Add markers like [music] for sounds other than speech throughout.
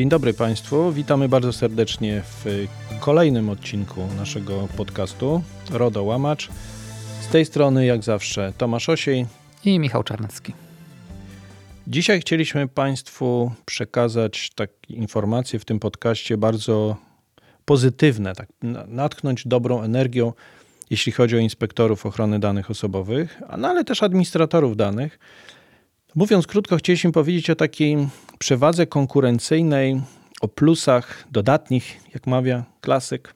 Dzień dobry Państwu. Witamy bardzo serdecznie w kolejnym odcinku naszego podcastu RODO Łamacz. Z tej strony, jak zawsze, Tomasz Osiej i Michał Czarnecki. Dzisiaj chcieliśmy Państwu przekazać takie informacje w tym podcaście bardzo pozytywne, tak, natchnąć dobrą energią, jeśli chodzi o inspektorów ochrony danych osobowych, no ale też administratorów danych. Mówiąc krótko, chcieliśmy powiedzieć o takiej przewadze konkurencyjnej, o plusach dodatnich, jak mawia klasyk,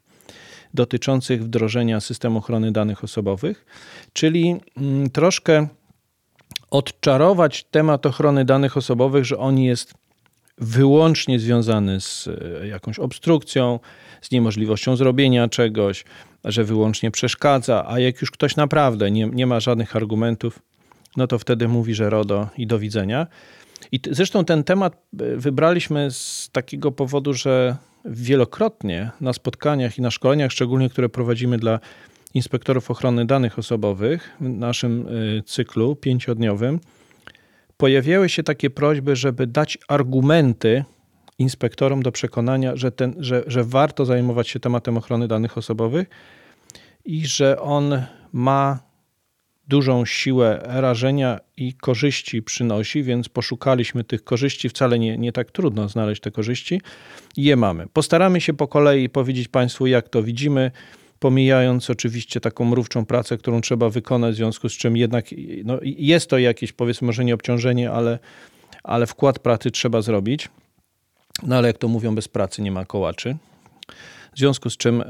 dotyczących wdrożenia systemu ochrony danych osobowych, czyli mm, troszkę odczarować temat ochrony danych osobowych, że on jest wyłącznie związany z e, jakąś obstrukcją, z niemożliwością zrobienia czegoś, że wyłącznie przeszkadza, a jak już ktoś naprawdę nie, nie ma żadnych argumentów, no to wtedy mówi, że RODO i do widzenia. I zresztą ten temat e, wybraliśmy z takiego powodu, że wielokrotnie na spotkaniach i na szkoleniach, szczególnie które prowadzimy dla inspektorów ochrony danych osobowych w naszym e, cyklu pięciodniowym, pojawiały się takie prośby, żeby dać argumenty inspektorom do przekonania, że, ten, że, że warto zajmować się tematem ochrony danych osobowych i że on ma dużą siłę rażenia i korzyści przynosi, więc poszukaliśmy tych korzyści. Wcale nie, nie tak trudno znaleźć te korzyści i je mamy. Postaramy się po kolei powiedzieć Państwu, jak to widzimy, pomijając oczywiście taką mrówczą pracę, którą trzeba wykonać, w związku z czym jednak no, jest to jakieś, powiedzmy, może nie obciążenie, ale, ale wkład pracy trzeba zrobić. No ale jak to mówią, bez pracy nie ma kołaczy. W związku z czym e,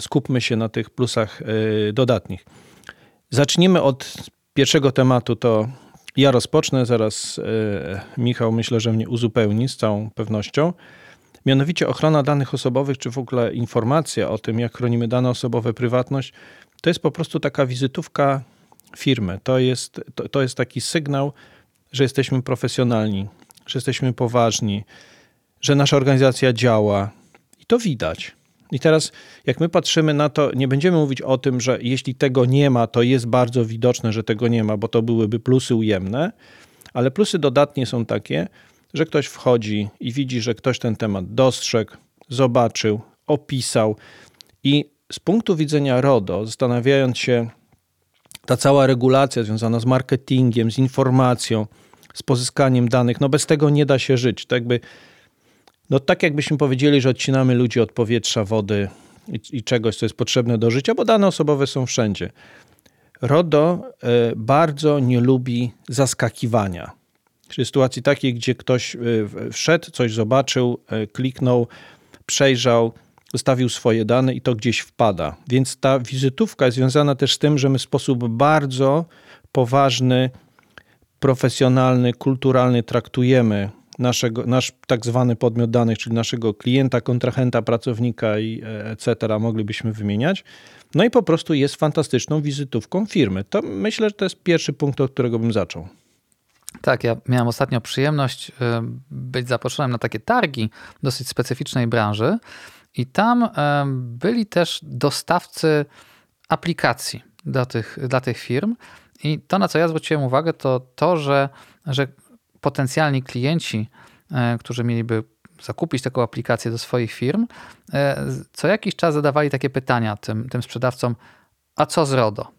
skupmy się na tych plusach e, dodatnich. Zacznijmy od pierwszego tematu, to ja rozpocznę, zaraz e, Michał myślę, że mnie uzupełni z całą pewnością. Mianowicie ochrona danych osobowych, czy w ogóle informacja o tym, jak chronimy dane osobowe, prywatność, to jest po prostu taka wizytówka firmy. To jest, to, to jest taki sygnał, że jesteśmy profesjonalni, że jesteśmy poważni, że nasza organizacja działa. I to widać. I teraz, jak my patrzymy na to, nie będziemy mówić o tym, że jeśli tego nie ma, to jest bardzo widoczne, że tego nie ma, bo to byłyby plusy ujemne, ale plusy dodatnie są takie, że ktoś wchodzi i widzi, że ktoś ten temat dostrzegł, zobaczył, opisał i z punktu widzenia RODO, zastanawiając się, ta cała regulacja związana z marketingiem, z informacją, z pozyskaniem danych, no bez tego nie da się żyć. To jakby no tak jakbyśmy powiedzieli, że odcinamy ludzi od powietrza, wody i, i czegoś, co jest potrzebne do życia, bo dane osobowe są wszędzie. RODO e, bardzo nie lubi zaskakiwania. Czyli sytuacji takiej, gdzie ktoś e, wszedł, coś zobaczył, e, kliknął, przejrzał, zostawił swoje dane i to gdzieś wpada. Więc ta wizytówka jest związana też z tym, że my w sposób bardzo poważny, profesjonalny, kulturalny traktujemy naszego, nasz tak zwany podmiot danych, czyli naszego klienta, kontrahenta, pracownika i e, etc. moglibyśmy wymieniać. No i po prostu jest fantastyczną wizytówką firmy. To myślę, że to jest pierwszy punkt, od którego bym zaczął. Tak, ja miałem ostatnio przyjemność e, być zaproszonym na takie targi dosyć specyficznej branży i tam e, byli też dostawcy aplikacji dla tych, dla tych firm. I to, na co ja zwróciłem uwagę, to to, że, że potencjalni klienci, e, którzy mieliby zakupić taką aplikację do swoich firm, e, co jakiś czas zadawali takie pytania tym, tym sprzedawcom, a co z RODO?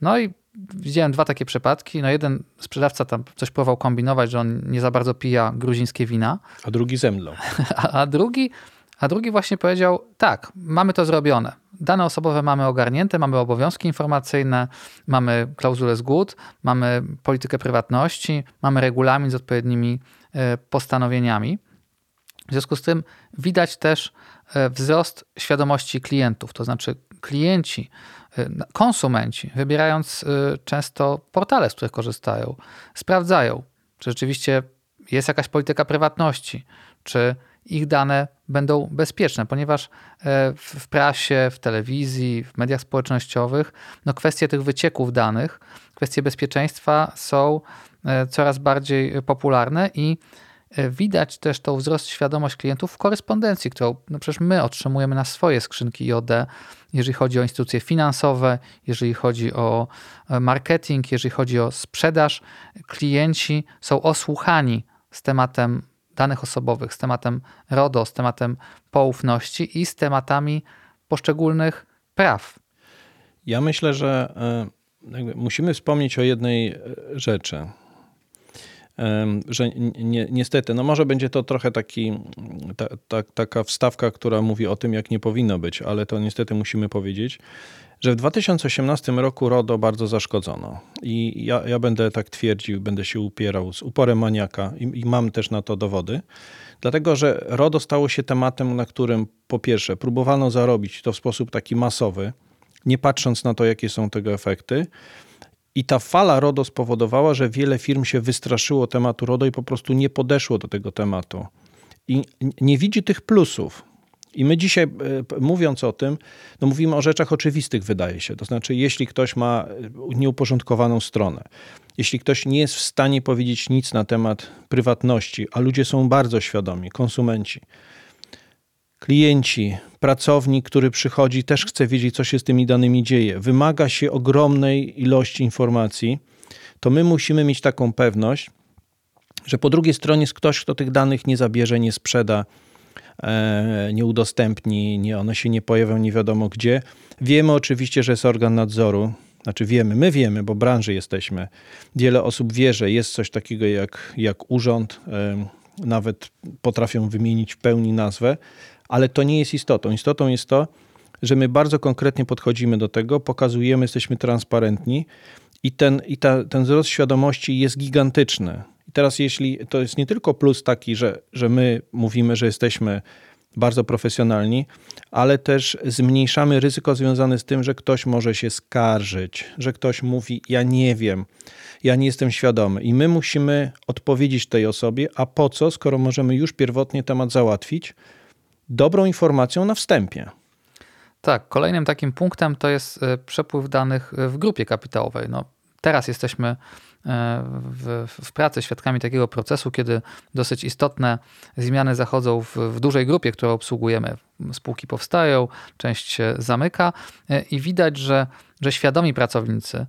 No i widziałem dwa takie przypadki. No jeden sprzedawca tam coś próbował kombinować, że on nie za bardzo pija gruzińskie wina. A drugi zemdlał. [laughs] A, a drugi a drugi właśnie powiedział: Tak, mamy to zrobione. Dane osobowe mamy ogarnięte, mamy obowiązki informacyjne, mamy klauzulę zgód, mamy politykę prywatności, mamy regulamin z odpowiednimi e, postanowieniami. W związku z tym widać też e, wzrost świadomości klientów, to znaczy klienci, e, konsumenci, wybierając często portale, z których korzystają, sprawdzają, czy rzeczywiście jest jakaś polityka prywatności, czy ich dane będą bezpieczne, ponieważ e, w prasie, w telewizji, w mediach społecznościowych no kwestie tych wycieków danych, kwestie bezpieczeństwa są e, coraz bardziej popularne i e, widać też tą wzrost świadomość klientów w korespondencji, którą no przecież my otrzymujemy na swoje skrzynki IOD, jeżeli chodzi o instytucje finansowe, jeżeli chodzi o marketing, jeżeli chodzi o sprzedaż. Klienci są osłuchani z tematem danych osobowych, z tematem RODO, z tematem poufności i z tematami poszczególnych praw. Ja myślę, że e, musimy wspomnieć o jednej e, rzeczy. Że ni niestety, no może będzie to trochę taki, ta, ta, taka wstawka, która mówi o tym, jak nie powinno być, ale to niestety musimy powiedzieć, że w 2018 roku RODO bardzo zaszkodzono. I ja, ja będę tak twierdził, będę się upierał z uporem maniaka i, i mam też na to dowody. Dlatego, że RODO stało się tematem, na którym po pierwsze próbowano zarobić to w sposób taki masowy, nie patrząc na to, jakie są tego efekty. I ta fala RODO spowodowała, że wiele firm się wystraszyło tematu RODO i po prostu nie podeszło do tego tematu. I nie widzi tych plusów. I my dzisiaj, e, mówiąc o tym, no mówimy o rzeczach oczywistych, wydaje się. To znaczy, jeśli ktoś ma e, nieuporządkowaną stronę, jeśli ktoś nie jest w stanie powiedzieć nic na temat prywatności, a ludzie są bardzo świadomi, konsumenci, klienci, pracownik, który przychodzi, też chce wiedzieć, co się z tymi danymi dzieje, wymaga się ogromnej ilości informacji, to my musimy mieć taką pewność, że po drugiej stronie jest ktoś, kto tych danych nie zabierze, nie sprzeda, nie udostępni, nie, one się nie pojawią nie wiadomo gdzie. Wiemy oczywiście, że jest organ nadzoru, znaczy wiemy, my wiemy, bo branży jesteśmy. Wiele osób wie, że jest coś takiego jak, jak urząd, e, nawet potrafią wymienić w pełni nazwę, ale to nie jest istotą. Istotą jest to, że my bardzo konkretnie podchodzimy do tego, pokazujemy, jesteśmy transparentni i ten, i ta, ten wzrost świadomości jest gigantyczny. Teraz, jeśli to jest nie tylko plus taki, że, że my mówimy, że jesteśmy bardzo profesjonalni, ale też zmniejszamy ryzyko związane z tym, że ktoś może się skarżyć, że ktoś mówi: Ja nie wiem, ja nie jestem świadomy. I my musimy odpowiedzieć tej osobie, a po co, skoro możemy już pierwotnie temat załatwić dobrą informacją na wstępie. Tak, kolejnym takim punktem to jest e, przepływ danych w grupie kapitałowej. No, teraz jesteśmy w, w, pracy świadkami takiego procesu, kiedy dosyć istotne zmiany zachodzą w, w, dużej grupie, którą obsługujemy. Spółki powstają, część się zamyka e, i widać, że, że świadomi pracownicy,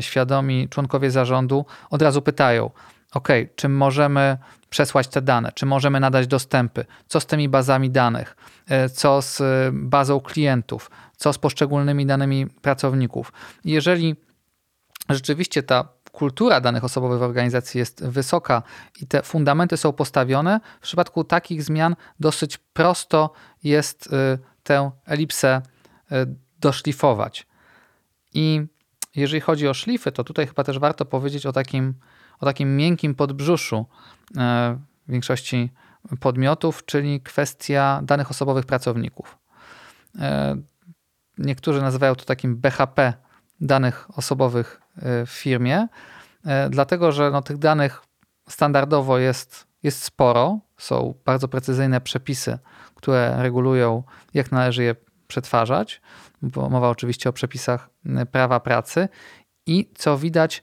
świadomi członkowie zarządu od razu pytają: OK, czy możemy przesłać te dane, czy możemy nadać dostępy, co z tymi bazami danych, e, co z e, bazą klientów, co z poszczególnymi danymi pracowników. Jeżeli rzeczywiście ta kultura danych osobowych w organizacji jest wysoka i te fundamenty są postawione, w przypadku takich zmian dosyć prosto jest e, tę elipsę doszlifować. I jeżeli chodzi o szlify, to tutaj chyba też warto powiedzieć o takim o takim miękkim podbrzuszu e, w większości podmiotów, czyli kwestia danych osobowych pracowników. Niektórzy nazywają to takim BHP danych osobowych w firmie, dlatego że no, tych danych standardowo jest, jest sporo. Są bardzo precyzyjne przepisy, które regulują, jak należy je przetwarzać, bo mowa oczywiście o przepisach prawa pracy. I co widać,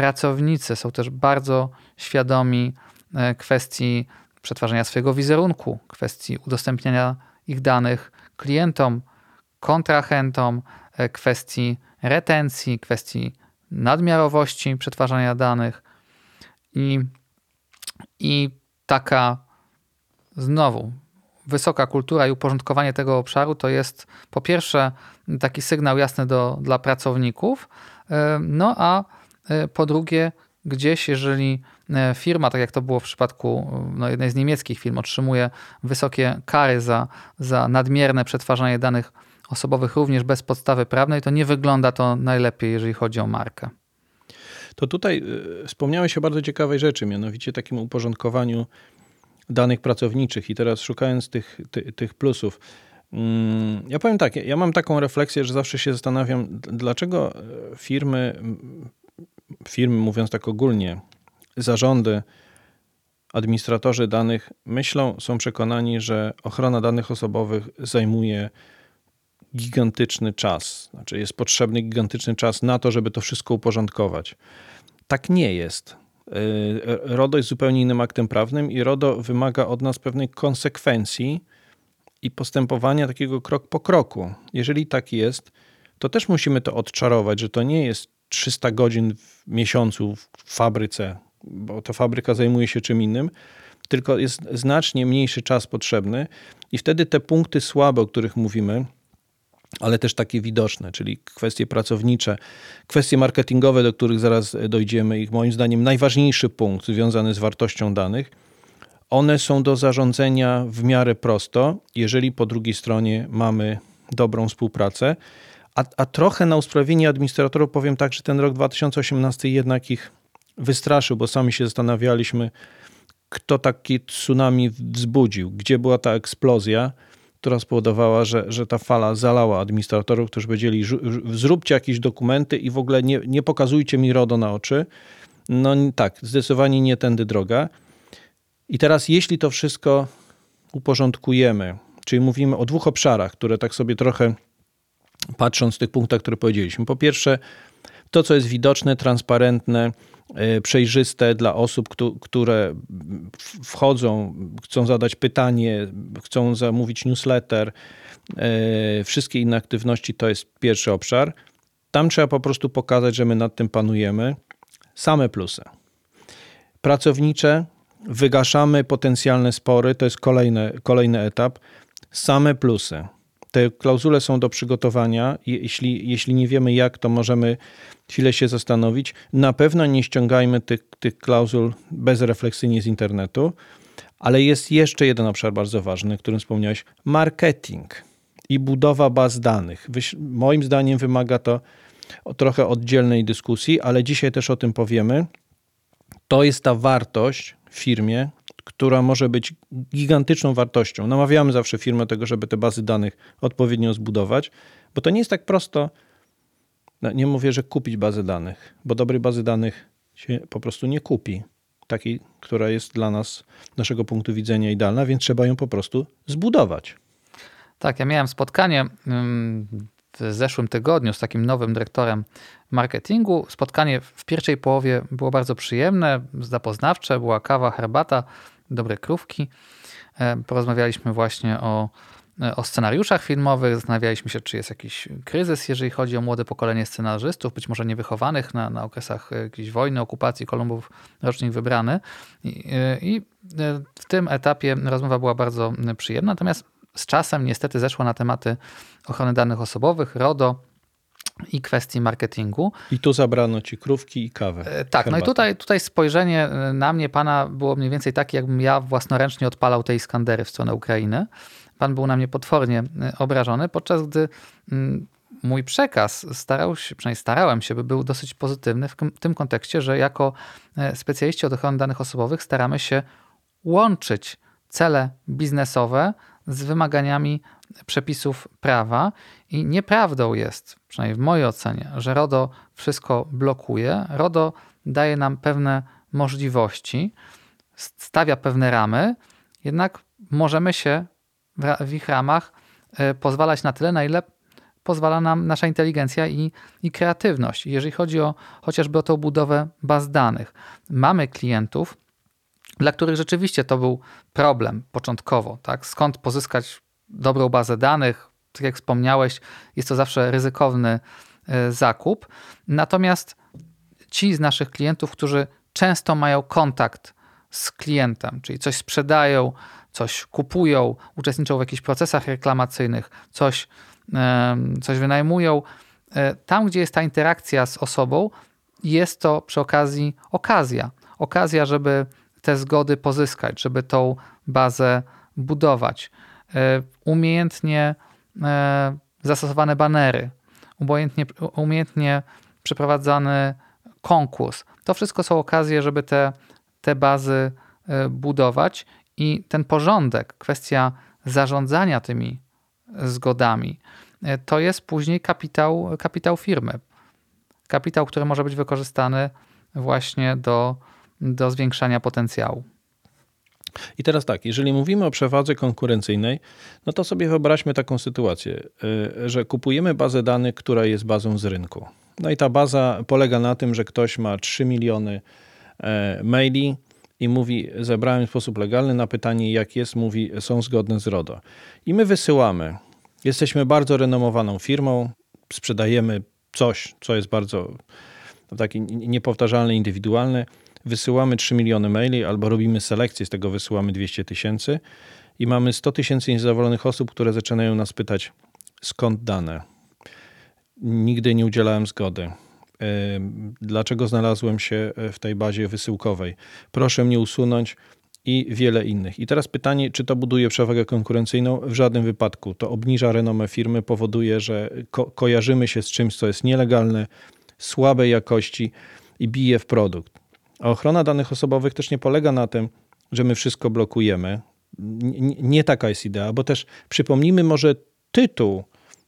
Pracownicy są też bardzo świadomi e, kwestii przetwarzania swojego wizerunku, kwestii udostępniania ich danych klientom, kontrahentom, e, kwestii retencji, kwestii nadmiarowości przetwarzania danych i, i taka znowu wysoka kultura i uporządkowanie tego obszaru to jest po pierwsze taki sygnał jasny do, dla pracowników, e, no a E, po drugie, gdzieś, jeżeli e, firma, tak jak to było w przypadku no, jednej z niemieckich firm, otrzymuje wysokie kary za, za nadmierne przetwarzanie danych osobowych również bez podstawy prawnej, to nie wygląda to najlepiej, jeżeli chodzi o markę. To tutaj e, wspomniałeś o bardzo ciekawej rzeczy, mianowicie takim uporządkowaniu danych pracowniczych i teraz szukając tych, ty, tych plusów. Mm, ja powiem tak, ja mam taką refleksję, że zawsze się zastanawiam, dlaczego firmy firmy, mówiąc tak ogólnie, zarządy, administratorzy danych myślą, są przekonani, że ochrona danych osobowych zajmuje gigantyczny czas. Znaczy jest potrzebny gigantyczny czas na to, żeby to wszystko uporządkować. Tak nie jest. Y, RODO jest zupełnie innym aktem prawnym i RODO wymaga od nas pewnej konsekwencji i postępowania takiego krok po kroku. Jeżeli tak jest, to też musimy to odczarować, że to nie jest 300 godzin w miesiącu w fabryce, bo ta fabryka zajmuje się czym innym, tylko jest znacznie mniejszy czas potrzebny i wtedy te punkty słabe, o których mówimy, ale też takie widoczne, czyli kwestie pracownicze, kwestie marketingowe, do których zaraz dojdziemy, ich moim zdaniem najważniejszy punkt związany z wartością danych, one są do zarządzania w miarę prosto, jeżeli po drugiej stronie mamy dobrą współpracę. A, a trochę na usprawienie administratorów powiem tak, że ten rok 2018 jednak ich wystraszył, bo sami się zastanawialiśmy, kto taki tsunami wzbudził, gdzie była ta eksplozja, która spowodowała, że, że ta fala zalała administratorów, którzy powiedzieli, zróbcie jakieś dokumenty i w ogóle nie, nie pokazujcie mi RODO na oczy. No tak, zdecydowanie nie tędy droga. I teraz, jeśli to wszystko uporządkujemy, czyli mówimy o dwóch obszarach, które tak sobie trochę patrząc z tych punktach, które powiedzieliśmy. Po pierwsze, to, co jest widoczne, transparentne, przejrzyste dla osób, które wchodzą, chcą zadać pytanie, chcą zamówić newsletter, e, wszystkie inne aktywności to jest pierwszy obszar. Tam trzeba po prostu pokazać, że my nad tym panujemy. Same plusy. Pracownicze, wygaszamy potencjalne spory, to jest kolejny, kolejny etap. Same plusy. Te klauzule są do przygotowania. Jeśli, jeśli nie wiemy jak, to możemy chwilę się zastanowić. Na pewno nie ściągajmy tych, tych klauzul bezrefleksyjnie z internetu, ale jest jeszcze jeden obszar bardzo ważny, o którym wspomniałeś: marketing i budowa baz danych. Moim zdaniem wymaga to trochę oddzielnej dyskusji, ale dzisiaj też o tym powiemy. To jest ta wartość w firmie, która może być gigantyczną wartością. Namawiamy zawsze firmę tego, żeby te bazy danych odpowiednio zbudować, bo to nie jest tak prosto. No, nie mówię, że kupić bazę danych, bo dobrej bazy danych się po prostu nie kupi. Takiej, która jest dla nas, naszego punktu widzenia idealna, więc trzeba ją po prostu zbudować. Tak, ja miałem spotkanie w zeszłym tygodniu z takim nowym dyrektorem marketingu. Spotkanie w pierwszej połowie było bardzo przyjemne, zapoznawcze, była kawa, herbata, dobre krówki. E, porozmawialiśmy właśnie o, e, o scenariuszach filmowych, zastanawialiśmy się, czy jest jakiś kryzys, jeżeli chodzi o młode pokolenie scenarzystów, być może niewychowanych na, na okresach jakiejś wojny, okupacji, Kolumbów rocznik wybrany. I, e, I w tym etapie rozmowa była bardzo przyjemna, natomiast z czasem niestety zeszła na tematy ochrony danych osobowych, RODO, i kwestii marketingu. I tu zabrano ci krówki i kawę. E, tak, herbatę. no i tutaj, tutaj spojrzenie e, na mnie pana było mniej więcej takie, jakbym ja własnoręcznie odpalał te Iskandery w stronę Ukrainy. Pan był na mnie potwornie e, obrażony, podczas gdy mm, mój przekaz starał się, przynajmniej starałem się, by był dosyć pozytywny w tym kontekście, że jako specjaliści od ochrony danych osobowych staramy się łączyć cele biznesowe z wymaganiami przepisów prawa i nieprawdą jest, przynajmniej w mojej ocenie, że RODO wszystko blokuje. RODO daje nam pewne możliwości, stawia pewne ramy, jednak możemy się w ich ramach e, pozwalać na tyle, na ile pozwala nam nasza inteligencja i, i kreatywność. Jeżeli chodzi o chociażby o tą budowę baz danych, mamy klientów, dla których rzeczywiście to był problem początkowo. Tak? Skąd pozyskać dobrą bazę danych? Tak jak wspomniałeś, jest to zawsze ryzykowny e, zakup. Natomiast ci z naszych klientów, którzy często mają kontakt z klientem, czyli coś sprzedają, coś kupują, uczestniczą w jakichś procesach reklamacyjnych, coś, coś wynajmują, e, tam, gdzie jest ta interakcja z osobą, jest to przy okazji okazja. Okazja, żeby te zgody pozyskać, żeby tą bazę budować. E, umiejętnie e, zastosowane banery, umiejętnie, umiejętnie przeprowadzany konkurs. To wszystko są okazje, żeby te, te bazy e, budować i ten porządek, kwestia zarządzania tymi zgodami, to jest później kapitał, kapitał firmy. Kapitał, który może być wykorzystany właśnie do do zwiększania potencjału. I teraz tak, jeżeli mówimy o przewadze konkurencyjnej, no to sobie wyobraźmy taką sytuację, y, że kupujemy bazę danych, która jest bazą z rynku. No i ta baza polega na tym, że ktoś ma 3 miliony e, maili i mówi, zebrałem w sposób legalny, na pytanie jak jest, mówi, są zgodne z RODO. I my wysyłamy. Jesteśmy bardzo renomowaną firmą, sprzedajemy coś, co jest bardzo takie niepowtarzalne, indywidualne. Wysyłamy 3 miliony maili albo robimy selekcję, z tego wysyłamy 200 tysięcy i mamy 100 tysięcy niezadowolonych osób, które zaczynają nas pytać, skąd dane. Nigdy nie udzielałem zgody. Dlaczego znalazłem się w tej bazie wysyłkowej? Proszę mnie usunąć i wiele innych. I teraz pytanie, czy to buduje przewagę konkurencyjną? W żadnym wypadku. To obniża renomę firmy, powoduje, że ko kojarzymy się z czymś, co jest nielegalne, słabej jakości i bije w produkt. Ochrona danych osobowych też nie polega na tym, że my wszystko blokujemy. Nie, nie taka jest idea, bo też przypomnijmy może tytuł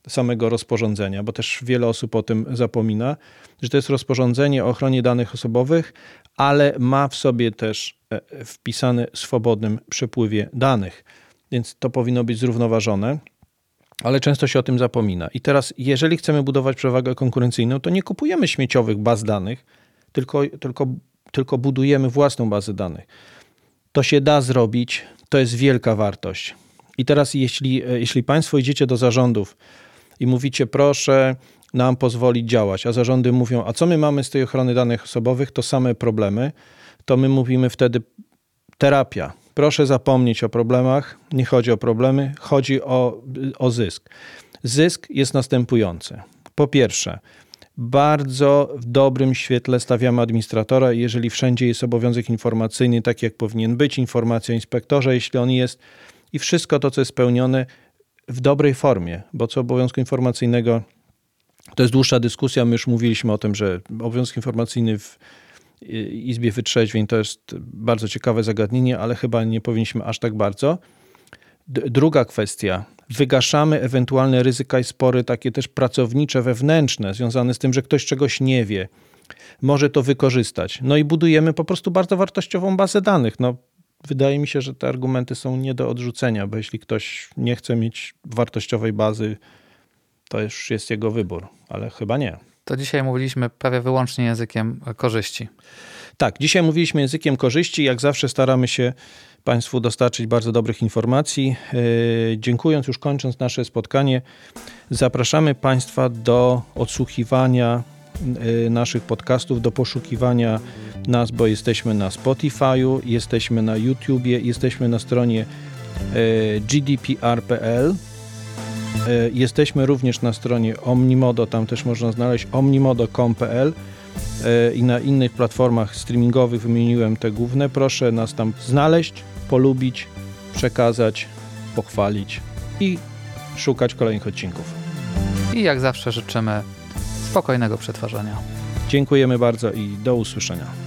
samego rozporządzenia, bo też wiele osób o tym zapomina, że to jest rozporządzenie o ochronie danych osobowych, ale ma w sobie też e, wpisane swobodnym przepływie danych. Więc to powinno być zrównoważone, ale często się o tym zapomina. I teraz, jeżeli chcemy budować przewagę konkurencyjną, to nie kupujemy śmieciowych baz danych, tylko, tylko, tylko budujemy własną bazę danych. To się da zrobić, to jest wielka wartość. I teraz, jeśli, e, jeśli Państwo idziecie do zarządów i mówicie, proszę nam pozwolić działać, a zarządy mówią, a co my mamy z tej ochrony danych osobowych, to same problemy, to my mówimy wtedy terapia. Proszę zapomnieć o problemach, nie chodzi o problemy, chodzi o, o zysk. Zysk jest następujący. Po pierwsze, bardzo w dobrym świetle stawiamy administratora, jeżeli wszędzie jest obowiązek informacyjny, tak jak powinien być, informacja o inspektorze, jeśli on jest, i wszystko to, co jest spełnione, w dobrej formie, bo co obowiązku informacyjnego to jest dłuższa dyskusja. My już mówiliśmy o tym, że obowiązek informacyjny w Izbie Wytrzeźwień to jest bardzo ciekawe zagadnienie, ale chyba nie powinniśmy aż tak bardzo. Druga kwestia. Wygaszamy ewentualne ryzyka i spory, takie też pracownicze, wewnętrzne, związane z tym, że ktoś czegoś nie wie, może to wykorzystać. No i budujemy po prostu bardzo wartościową bazę danych. No, wydaje mi się, że te argumenty są nie do odrzucenia, bo jeśli ktoś nie chce mieć wartościowej bazy, to już jest jego wybór, ale chyba nie. To dzisiaj mówiliśmy prawie wyłącznie językiem korzyści. Tak, dzisiaj mówiliśmy językiem korzyści. Jak zawsze staramy się Państwu dostarczyć bardzo dobrych informacji. Yy, dziękując, już kończąc nasze spotkanie, zapraszamy Państwa do odsłuchiwania yy, naszych podcastów, do poszukiwania nas, bo jesteśmy na Spotify'u, jesteśmy na YouTubie, jesteśmy na stronie yy, gdpr.pl. Jesteśmy również na stronie Omnimodo, tam też można znaleźć omnimodo.com.pl i na innych platformach streamingowych wymieniłem te główne. Proszę nas tam znaleźć, polubić, przekazać, pochwalić i szukać kolejnych odcinków. I jak zawsze życzymy spokojnego przetwarzania. Dziękujemy bardzo i do usłyszenia.